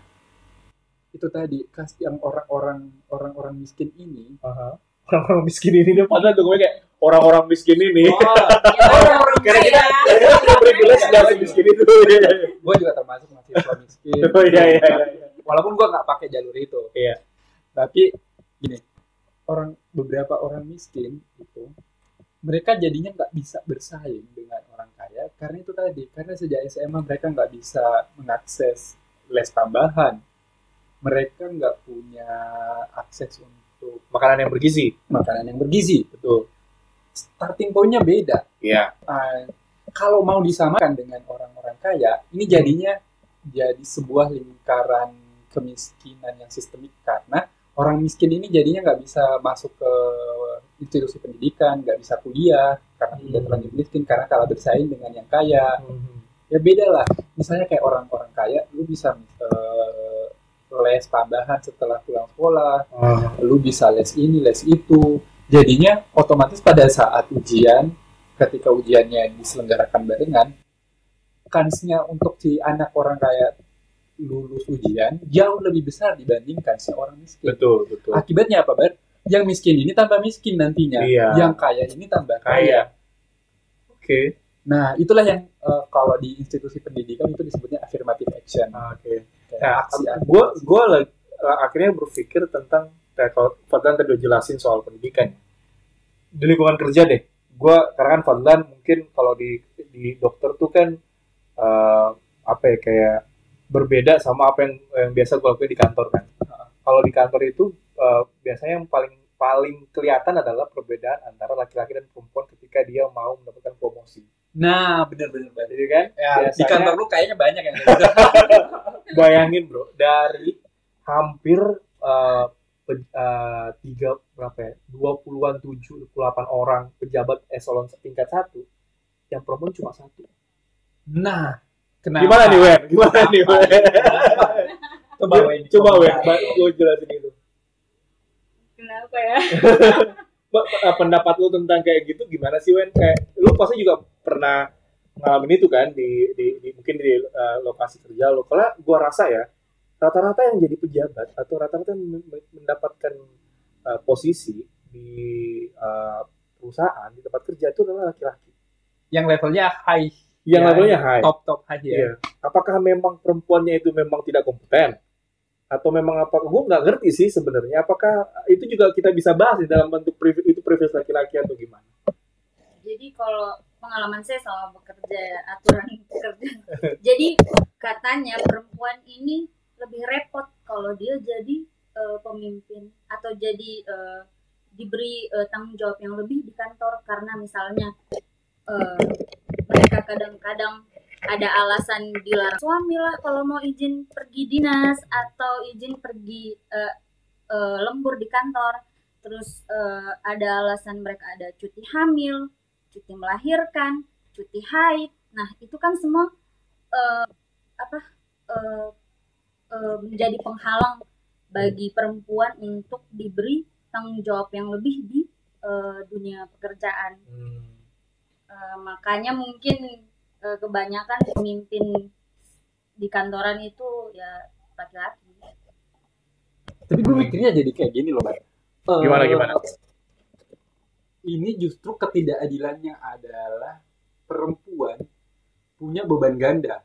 itu tadi kas yang orang-orang orang-orang miskin ini Aha. Orang-orang miskin ini dia padahal tuh gue kayak orang-orang miskin ini Ya, orang Karena kita kaya. kita privilege nggak miskin itu gue juga termasuk mahasiswa miskin oh iya iya iya. walaupun gue nggak pakai jalur itu Iya. tapi gini orang beberapa orang miskin itu mereka jadinya nggak bisa bersaing dengan orang kaya karena itu tadi karena sejak SMA mereka nggak bisa mengakses les tambahan mereka nggak punya akses untuk Makanan yang bergizi. makanan yang bergizi betul starting pointnya beda Iya. Ah, kalau mau disamakan dengan orang-orang kaya ini jadinya jadi sebuah lingkaran kemiskinan yang sistemik karena orang miskin ini jadinya nggak bisa masuk ke institusi pendidikan nggak bisa kuliah karena Hmm. sudah terlanjur miskin karena kalah bersaing dengan yang kaya Hmm. ya beda lah misalnya kayak orang-orang kaya lu bisa eh, les tambahan setelah pulang sekolah Ah. lu bisa les ini les itu jadinya otomatis pada saat ujian ketika ujiannya diselenggarakan barengan kansnya untuk si anak orang kaya lulus ujian jauh lebih besar dibandingkan si orang miskin Betul, betul. akibatnya apa bar yang miskin ini tambah miskin nantinya Iya. yang kaya ini tambah kaya Kaya. Oke. nah itulah yang eh, kalau di institusi pendidikan itu disebutnya affirmative action Oke. Kayak Nah, gue gue akhirnya berpikir tentang kayak kalau Fadlan tadi udah jelasin soal pendidikan di lingkungan kerja deh. Gue karena kan Fadlan mungkin kalau di di dokter tuh kan eh, apa ya kayak berbeda sama apa yang, yang biasa gue lakuin di kantor kan. Kalau di kantor itu eh, biasanya yang paling paling kelihatan adalah perbedaan antara laki-laki dan perempuan ketika dia mau mendapatkan promosi. nah benar-benar benar. Jadi kan? Ya, di biasanya- kantor lu kayaknya banyak yang gitu. Bayangin bro dari hampir eh, pe- eh, tiga berapa ya? Dua puluhan tujuh delapan orang pejabat eselon tingkat satu yang perempuan cuma satu. Nah kenapa? Gimana nih Wen? Gimana nih Wen? Coba Wen. Coba Wen. Gue jelasin itu Kenapa ya? Pendapat lu tentang kayak gitu gimana sih Wen? Kayak lu pasti juga pernah ngalamin itu kan di, di, di- mungkin di eh, lokasi kerja lo kalau gua rasa ya rata-rata yang jadi pejabat atau rata-rata yang mendapatkan eh, posisi di eh, perusahaan di tempat kerja itu adalah laki-laki. Yang levelnya high. Yang Ya, levelnya high. top top high ya. Iya. apakah memang perempuannya itu memang tidak kompeten atau memang apa gue nggak ngerti sih sebenarnya. Apakah itu juga kita bisa bahas di dalam bentuk privilege itu privilege laki-laki atau gimana? Jadi kalau pengalaman saya selama bekerja aturan bekerja. Jadi katanya perempuan ini lebih repot kalau dia jadi eh, pemimpin atau jadi eh, diberi eh, tanggung jawab yang lebih di kantor. Karena misalnya eh, mereka kadang-kadang ada alasan dilarang suami lah kalau mau izin pergi dinas atau izin pergi eh, eh, lembur di kantor. Terus eh, ada alasan mereka ada cuti hamil cuti melahirkan cuti haid. Nah itu kan semua eh, apa eh, eh, menjadi penghalang bagi perempuan untuk diberi tanggung jawab yang lebih di eh, dunia pekerjaan. Eh, makanya mungkin eh, kebanyakan pemimpin di kantoran itu ya laki-laki tapi gue mikirnya jadi kayak gini loh Bang. Eh, Gimana, gimana? ini justru ketidakadilannya adalah perempuan punya beban ganda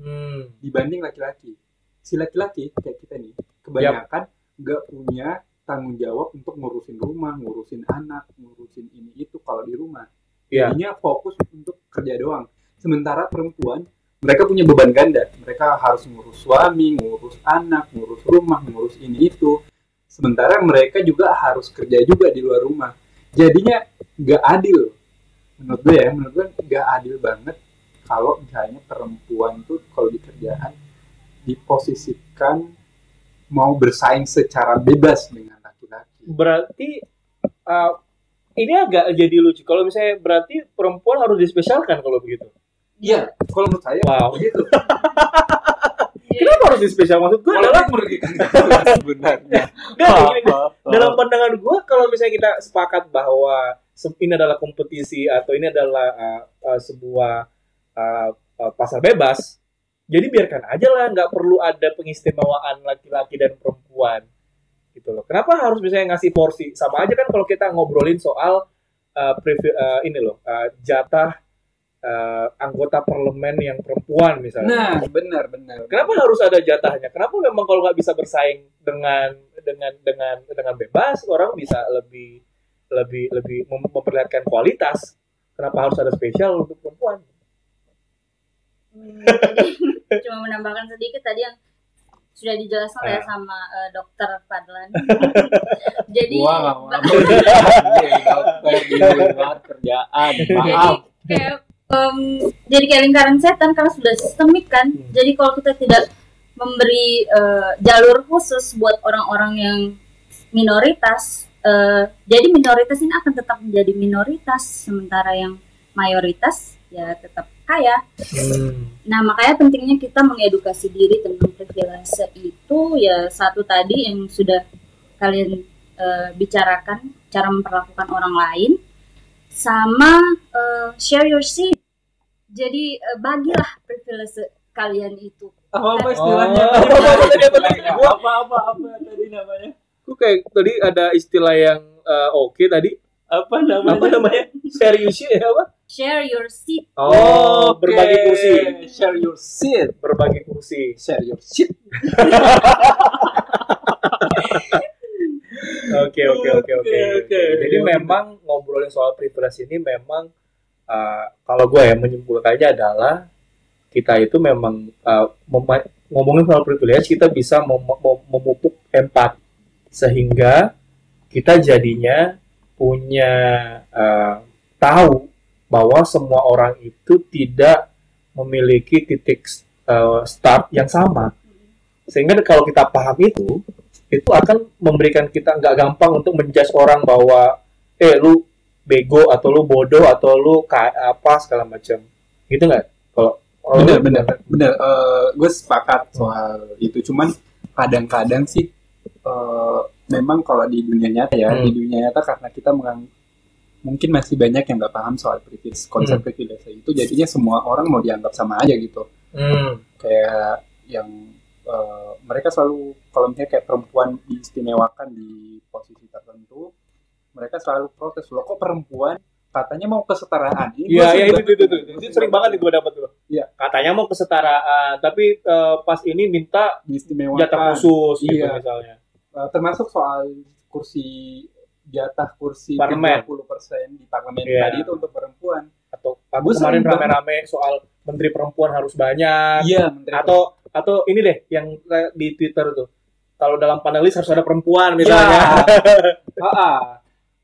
Hmm. dibanding laki-laki. Si laki-laki kayak kita nih kebanyakan nggak punya tanggung jawab untuk ngurusin rumah, ngurusin anak, ngurusin ini itu kalau di rumah. Iya. Jadinya fokus untuk kerja doang. Sementara perempuan mereka punya beban ganda. Mereka harus ngurus suami, ngurus anak, ngurus rumah, ngurus ini itu. Sementara mereka juga harus kerja juga di luar rumah. Jadinya nggak adil. Menurut gue ya, menurut gue nggak adil banget kalau misalnya perempuan tuh kalau di kerjaan diposisikan mau bersaing secara bebas dengan laki-laki. Berarti uh, ini agak jadi lucu. Kalau misalnya berarti perempuan harus dispesialkan kalau begitu. Iya, kalau menurut saya Wow. begitu. Kenapa harus dispesial? Maksud gue adalah merugikan sebenarnya. Dalam pandangan gue kalau misalnya kita sepakat bahwa ini adalah kompetisi atau ini adalah uh, uh, sebuah uh, uh, pasar bebas, jadi biarkan aja lah, nggak perlu ada pengistimewaan laki-laki dan perempuan gitu loh. Kenapa harus misalnya ngasih porsi? Sama aja kan kalau kita ngobrolin soal uh, privi- uh, ini loh uh, jatah uh, anggota parlemen yang perempuan misalnya. Nah, benar benar. Kenapa harus ada jatahnya? Kenapa memang kalau nggak bisa bersaing dengan dengan dengan dengan bebas orang bisa lebih lebih lebih mem- memperlihatkan kualitas? Kenapa harus ada spesial untuk perempuan? Hmm, jadi cuma menambahkan sedikit tadi yang sudah dijelaskan ya Ah. sama eh, dokter Fadlan. jadi dokter di luar kerjaan. jadi Maaf. kayak em, jadi kayak lingkaran setan karena sudah sistemik kan. Hmm. Jadi kalau kita tidak memberi eh, jalur khusus buat orang-orang yang minoritas, eh, jadi minoritas ini akan tetap menjadi minoritas, sementara yang mayoritas ya tetap kaya. Hmm. Nah, makanya pentingnya kita mengedukasi diri tentang privilege itu ya satu tadi yang sudah kalian eh, bicarakan cara memperlakukan orang lain sama eh, share your seat. Jadi eh, bagilah privilege kalian itu. Apa apa istilahnya? Oh, apa, apa tadi, apa tadi? Apa apa apa tadi namanya? Kok kayak tadi ada istilah yang eh, oke tadi Apa namanya? apa namanya serius ya apa Share your seat. oh Oke. berbagi kursi Share your seat. berbagi kursi Share your oke oke oke. Oke, oke. Jadi memang ngobrolin soal privilege ini memang uh, kalau gue ya menyimpulkannya adalah kita itu memang uh, mema- ngomongin soal privilege kita bisa mem- mem- memupuk empat. Sehingga kita jadinya punya uh, tahu bahwa semua orang itu tidak memiliki titik uh, start yang sama. Sehingga kalau kita paham itu itu akan memberikan kita nggak gampang untuk menjudge orang bahwa eh lu bego atau lu bodoh atau lu apa segala macam. Gitu nggak? Kalau bener bener bener. Eh, gue sepakat soal itu. Cuman kadang-kadang sih eh, memang kalau di dunia nyata ya Hmm. di dunia nyata karena kita mengang- mungkin masih banyak yang nggak paham soal privilege konsep Hmm. privilege itu jadinya semua orang mau dianggap sama aja gitu. Hmm, kayak yang eh, mereka selalu kalau misalnya kayak perempuan diistimewakan di posisi tertentu mereka selalu protes loh kok perempuan katanya mau kesetaraan Ini Iya, iya sering itu, itu, itu, banget- itu, itu sering banget gue dapat tuh. Iya. Katanya mau kesetaraan, tapi eh, pas ini minta jatah khusus gitu Iya. misalnya. Uh, termasuk soal kursi jatah kursi Parlemen. 20% di parlemen Iya. tadi itu untuk perempuan. Atau aku kemarin rame-rame soal menteri perempuan harus banyak. Iya, menteri Atau atau ini deh yang di Twitter tuh. Kalau dalam panelis harus ada perempuan Iya. misalnya. Ah.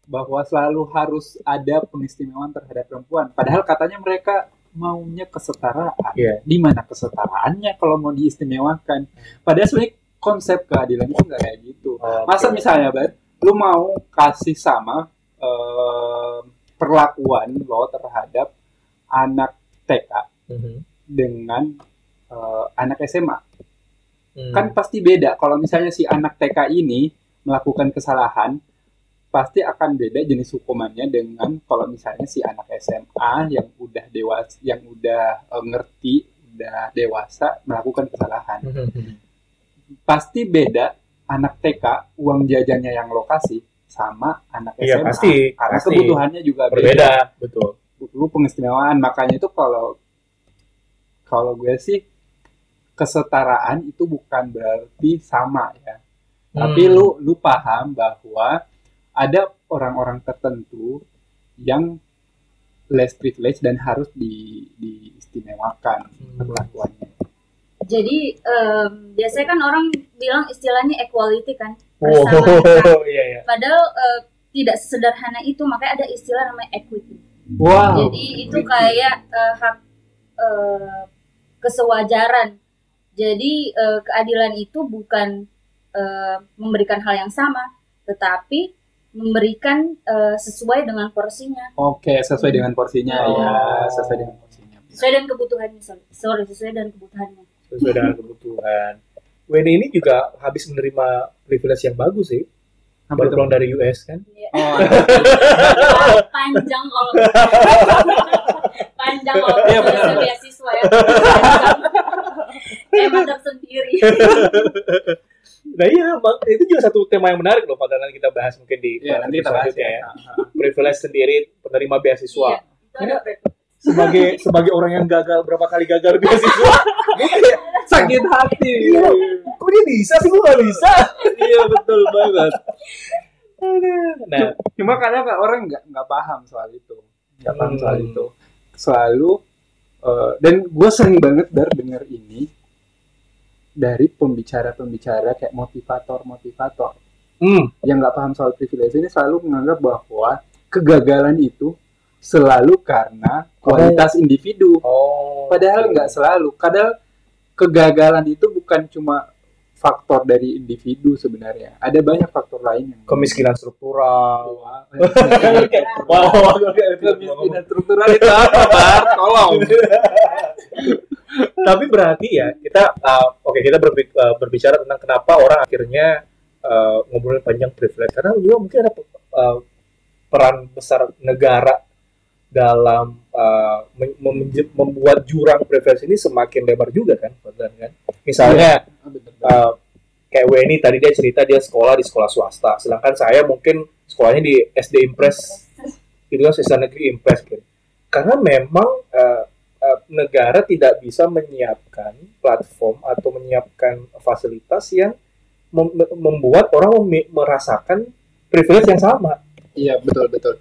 Bahwa selalu harus ada pengistimewaan terhadap perempuan. Padahal katanya mereka maunya kesetaraan. Iya. Di mana kesetaraannya kalau mau diistimewakan? Padahal sebenarnya konsep keadilan itu nggak kayak gitu. Masa misalnya, Bat, lu mau kasih sama eh, perlakuan lo terhadap anak TK Mhm. dengan eh, anak SMA Hmm. kan pasti beda kalau misalnya si anak TK ini melakukan kesalahan pasti akan beda jenis hukumannya dengan kalau misalnya si anak SMA yang udah dewasa yang udah eh, ngerti udah dewasa melakukan kesalahan Mhm. pasti beda anak TK uang jajannya yang lokasi sama anak Iya, SMA pasti, karena pasti. kebutuhannya juga beda berbeda, betul. lu pengistimewaan makanya itu kalau kalau gue sih kesetaraan itu bukan berarti sama ya tapi Hmm. lu lu paham bahwa ada orang-orang tertentu yang less privilege dan harus di diistimewakan Hmm. perlakuannya Jadi em, biasanya kan orang bilang istilahnya equality kan. Oh, persamaan. iya iya. Padahal eh, tidak sesederhana itu, makanya ada istilah namanya equity. wow Jadi itu kayak eh, hak eh, kesewajaran. Jadi eh, keadilan itu bukan eh, memberikan hal yang sama, tetapi memberikan eh, sesuai dengan porsinya, oke sesuai dengan porsinya Oh. ya sesuai dengan porsinya sesuai dengan kebutuhannya. sorry. Sorry, sesuai dengan kebutuhannya. Sesuai dengan kebutuhan. Wendy ini juga habis menerima privilege yang bagus sih. Apa Baru pulang dari US kan. Iya. oh, panjang kalau panjang kalau Iya, benar. beasiswa ya panjang. emang tersendiri Nah iya, Bang, itu juga satu tema yang menarik loh pada nanti kita bahas mungkin di Iya, nanti kita bahas selanjutnya ya. Privilege sendiri penerima beasiswa. Iya, Sebagai sebagai orang yang gagal berapa kali gagal beasiswa, kayak Sakit hati. Iya. kok dia bisa sih gue gak bisa. Iya betul banget. Nah, Cuma kadang kan orang nggak nggak paham soal itu, nggak paham Hmm. soal itu. Selalu Eh, dan gue sering banget bar dengar ini dari pembicara-pembicara kayak motivator-motivator Hmm. yang nggak paham soal privilege ini selalu menganggap bahwa kegagalan itu selalu karena kualitas individu. Oh. Padahal nggak selalu. Kadang kegagalan itu bukan cuma faktor dari individu sebenarnya. Ada banyak faktor lain yang Kemiskinan struktural. Wow. Kemiskinan struktural itu apa? Tolong. Tapi berarti ya kita uh, oke kita uh, berbicara tentang kenapa orang akhirnya uh, ngobrolin panjang privilege karena juga mungkin ada uh, peran besar negara dalam uh, membuat jurang privilege ini semakin lebar juga kan, Fadlan, kan? Misalnya uh, kayak Weni tadi dia cerita dia sekolah di sekolah swasta, sedangkan saya mungkin sekolahnya di SD Impres itu kan siswa negeri Impres gitu. Karena memang uh, uh, negara tidak bisa menyiapkan platform atau menyiapkan fasilitas yang mem- membuat orang memi- merasakan privilege yang sama. Iya betul betul.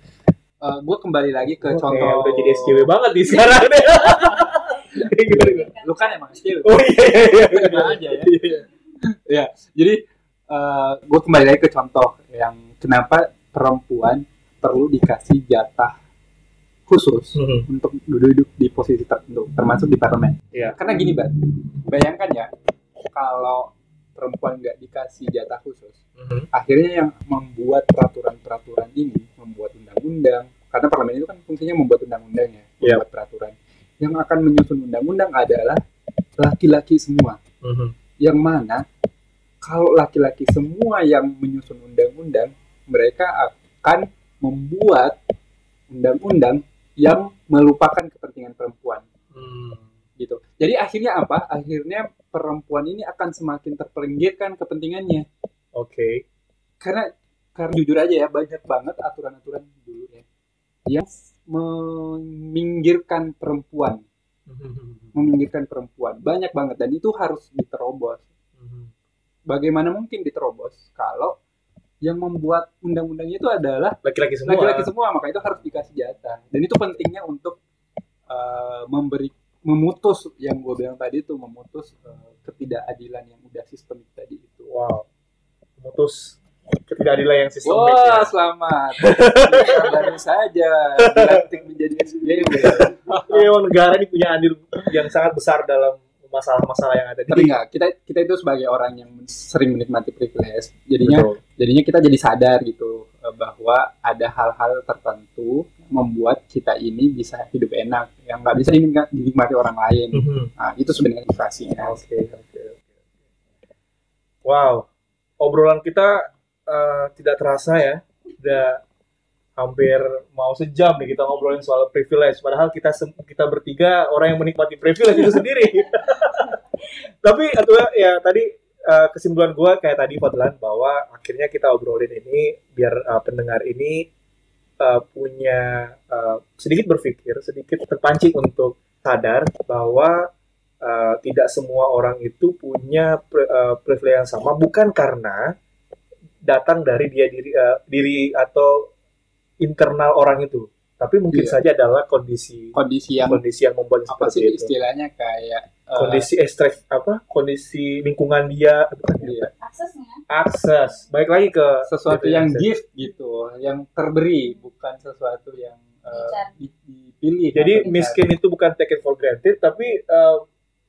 gue kembali lagi ke Oke, contoh. udah jadi SJW banget di sekarang. Gimana? Lu kan emang SJW. Oh iya iya iya. Aja ya. ya jadi gue kembali lagi ke contoh yang kenapa perempuan perlu dikasih jatah khusus Mhm. untuk duduk di posisi tertentu termasuk di parlemen Iya. karena gini bat bayangkan ya kalau perempuan nggak dikasih jatah khusus Mhm. akhirnya yang membuat peraturan-peraturan ini membuat undang-undang karena parlemen itu kan fungsinya membuat undang-undang ya Iya. membuat peraturan yang akan menyusun undang-undang adalah laki-laki semua Mhm. yang mana kalau laki-laki semua yang menyusun undang-undang mereka akan membuat undang-undang yang melupakan kepentingan perempuan Hmm. gitu. Jadi akhirnya apa? Akhirnya perempuan ini akan semakin terpinggirkan kepentingannya Oke. karena karena jujur aja ya banyak banget aturan-aturan dulu ya yang meminggirkan perempuan, Mhm. meminggirkan perempuan banyak banget dan itu harus diterobos. Mhm. bagaimana mungkin diterobos kalau yang membuat undang-undangnya itu adalah Laki-laki semua. laki-laki semua maka itu harus dikasih jatah dan itu pentingnya untuk uh, memberi memutus yang gue bilang tadi itu memutus uh, ketidakadilan yang udah sistemik tadi itu Wow. Memutus ketidakadilan yang sistemik Wah, ya. selamat. Baru saja dilantik menjadi. Ini memang negara ini punya andil yang sangat besar dalam masalah-masalah yang ada di Tapi enggak, kita kita itu sebagai orang yang sering menikmati privilege, jadinya Betul. jadinya kita jadi sadar gitu eh, bahwa ada hal-hal tertentu yang membuat kita ini bisa hidup enak yang nggak bisa dinikmati, orang lain. Mhm. Nah, itu sebenarnya motivasinya. Oke, oke, oke. Wow, obrolan kita eh, tidak terasa ya, udah hampir mau sejam nih kita ngobrolin soal privilege. Padahal kita kita bertiga orang yang menikmati privilege itu sendiri. Tapi atau ya tadi eh, kesimpulan gua kayak tadi Fadlan bahwa akhirnya kita obrolin ini biar eh, pendengar ini eh, punya eh, sedikit berpikir, sedikit terpancing untuk sadar bahwa uh, tidak semua orang itu punya pri- uh, privilege yang sama bukan karena datang dari dia diri uh, diri atau internal orang itu tapi mungkin Iya. saja adalah kondisi Kondisi yang kondisi yang membuat apa sih seperti itu istilahnya kayak eh, kondisi estres apa kondisi lingkungan dia ya? iya, aksesnya akses baik lagi ke sesuatu yang akses. gift gitu, yang terberi, bukan sesuatu yang di- dipilih. jadi miskin itu bukan taken for granted tapi uh,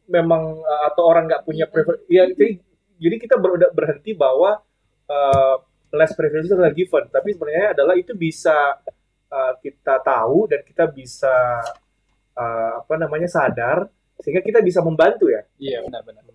memang uh, atau orang nggak punya Iya. privilege ya jadi, jadi kita ber- berhenti bahwa uh, less privilege itu adalah given tapi sebenarnya adalah itu bisa uh, kita tahu dan kita bisa uh, apa namanya sadar sehingga kita bisa membantu ya Iya benar-benar.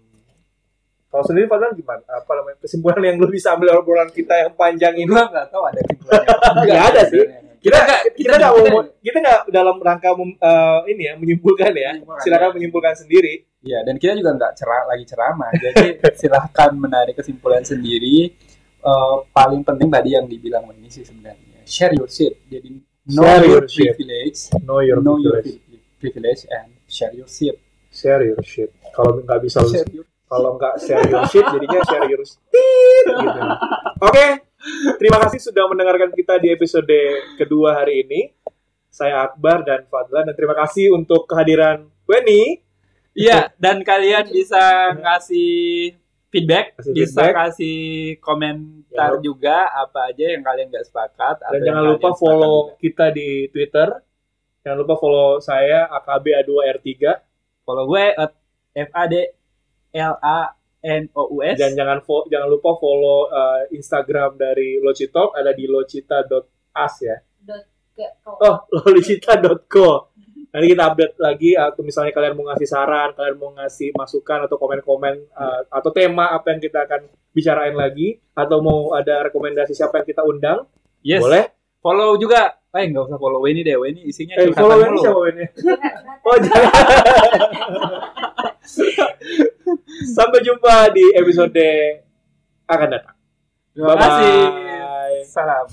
kalau sendiri Fadlan gimana apa namanya kesimpulan yang lu bisa ambil dari obrolan kita yang panjang ini Gua nggak tahu ada kesimpulannya. Nggak ada sih. kita nggak kita nggak mau kita nggak dalam rangka mem- uh, ini ya menyimpulkan ya silakan menyimpulkan sendiri Iya, dan kita juga nggak cerah lagi ceramah. Jadi silahkan menarik kesimpulan sendiri. Eh, paling penting tadi yang dibilang ini sih sebenarnya share your shit. Jadi know Share your, your privilege, know your know your privilege. pri- privilege and share your shit. share your shit kalau nggak bisa your kalau nggak share your shit jadinya share your shit gitu oke terima kasih sudah mendengarkan kita di episode kedua hari ini saya Akbar dan Fadlan dan terima kasih untuk kehadiran Weni. Iya, dan kalian bisa ngasih feedback, Kasih bisa feedback. kasih komentar Ya. juga apa aja yang kalian nggak sepakat. Dan jangan lupa follow juga. kita di Twitter. Jangan lupa follow saya AKB A2R3 follow gue at F A D L A N O U S. dan jangan fo- jangan lupa follow uh, Instagram dari Locitalk ada di locita.as ya. Dot. Oh, locita.co. Nanti kita update lagi atau misalnya kalian mau ngasih saran, kalian mau ngasih masukan atau komen-komen uh, atau tema apa yang kita akan bicarain lagi atau mau ada rekomendasi siapa yang kita undang, Yes. boleh. Follow juga. Eh nggak usah follow ini deh. ini isinya Eh, follow ini siapa ini? Oh, jangan. Sampai jumpa di episode akan datang. Terima kasih. Salam.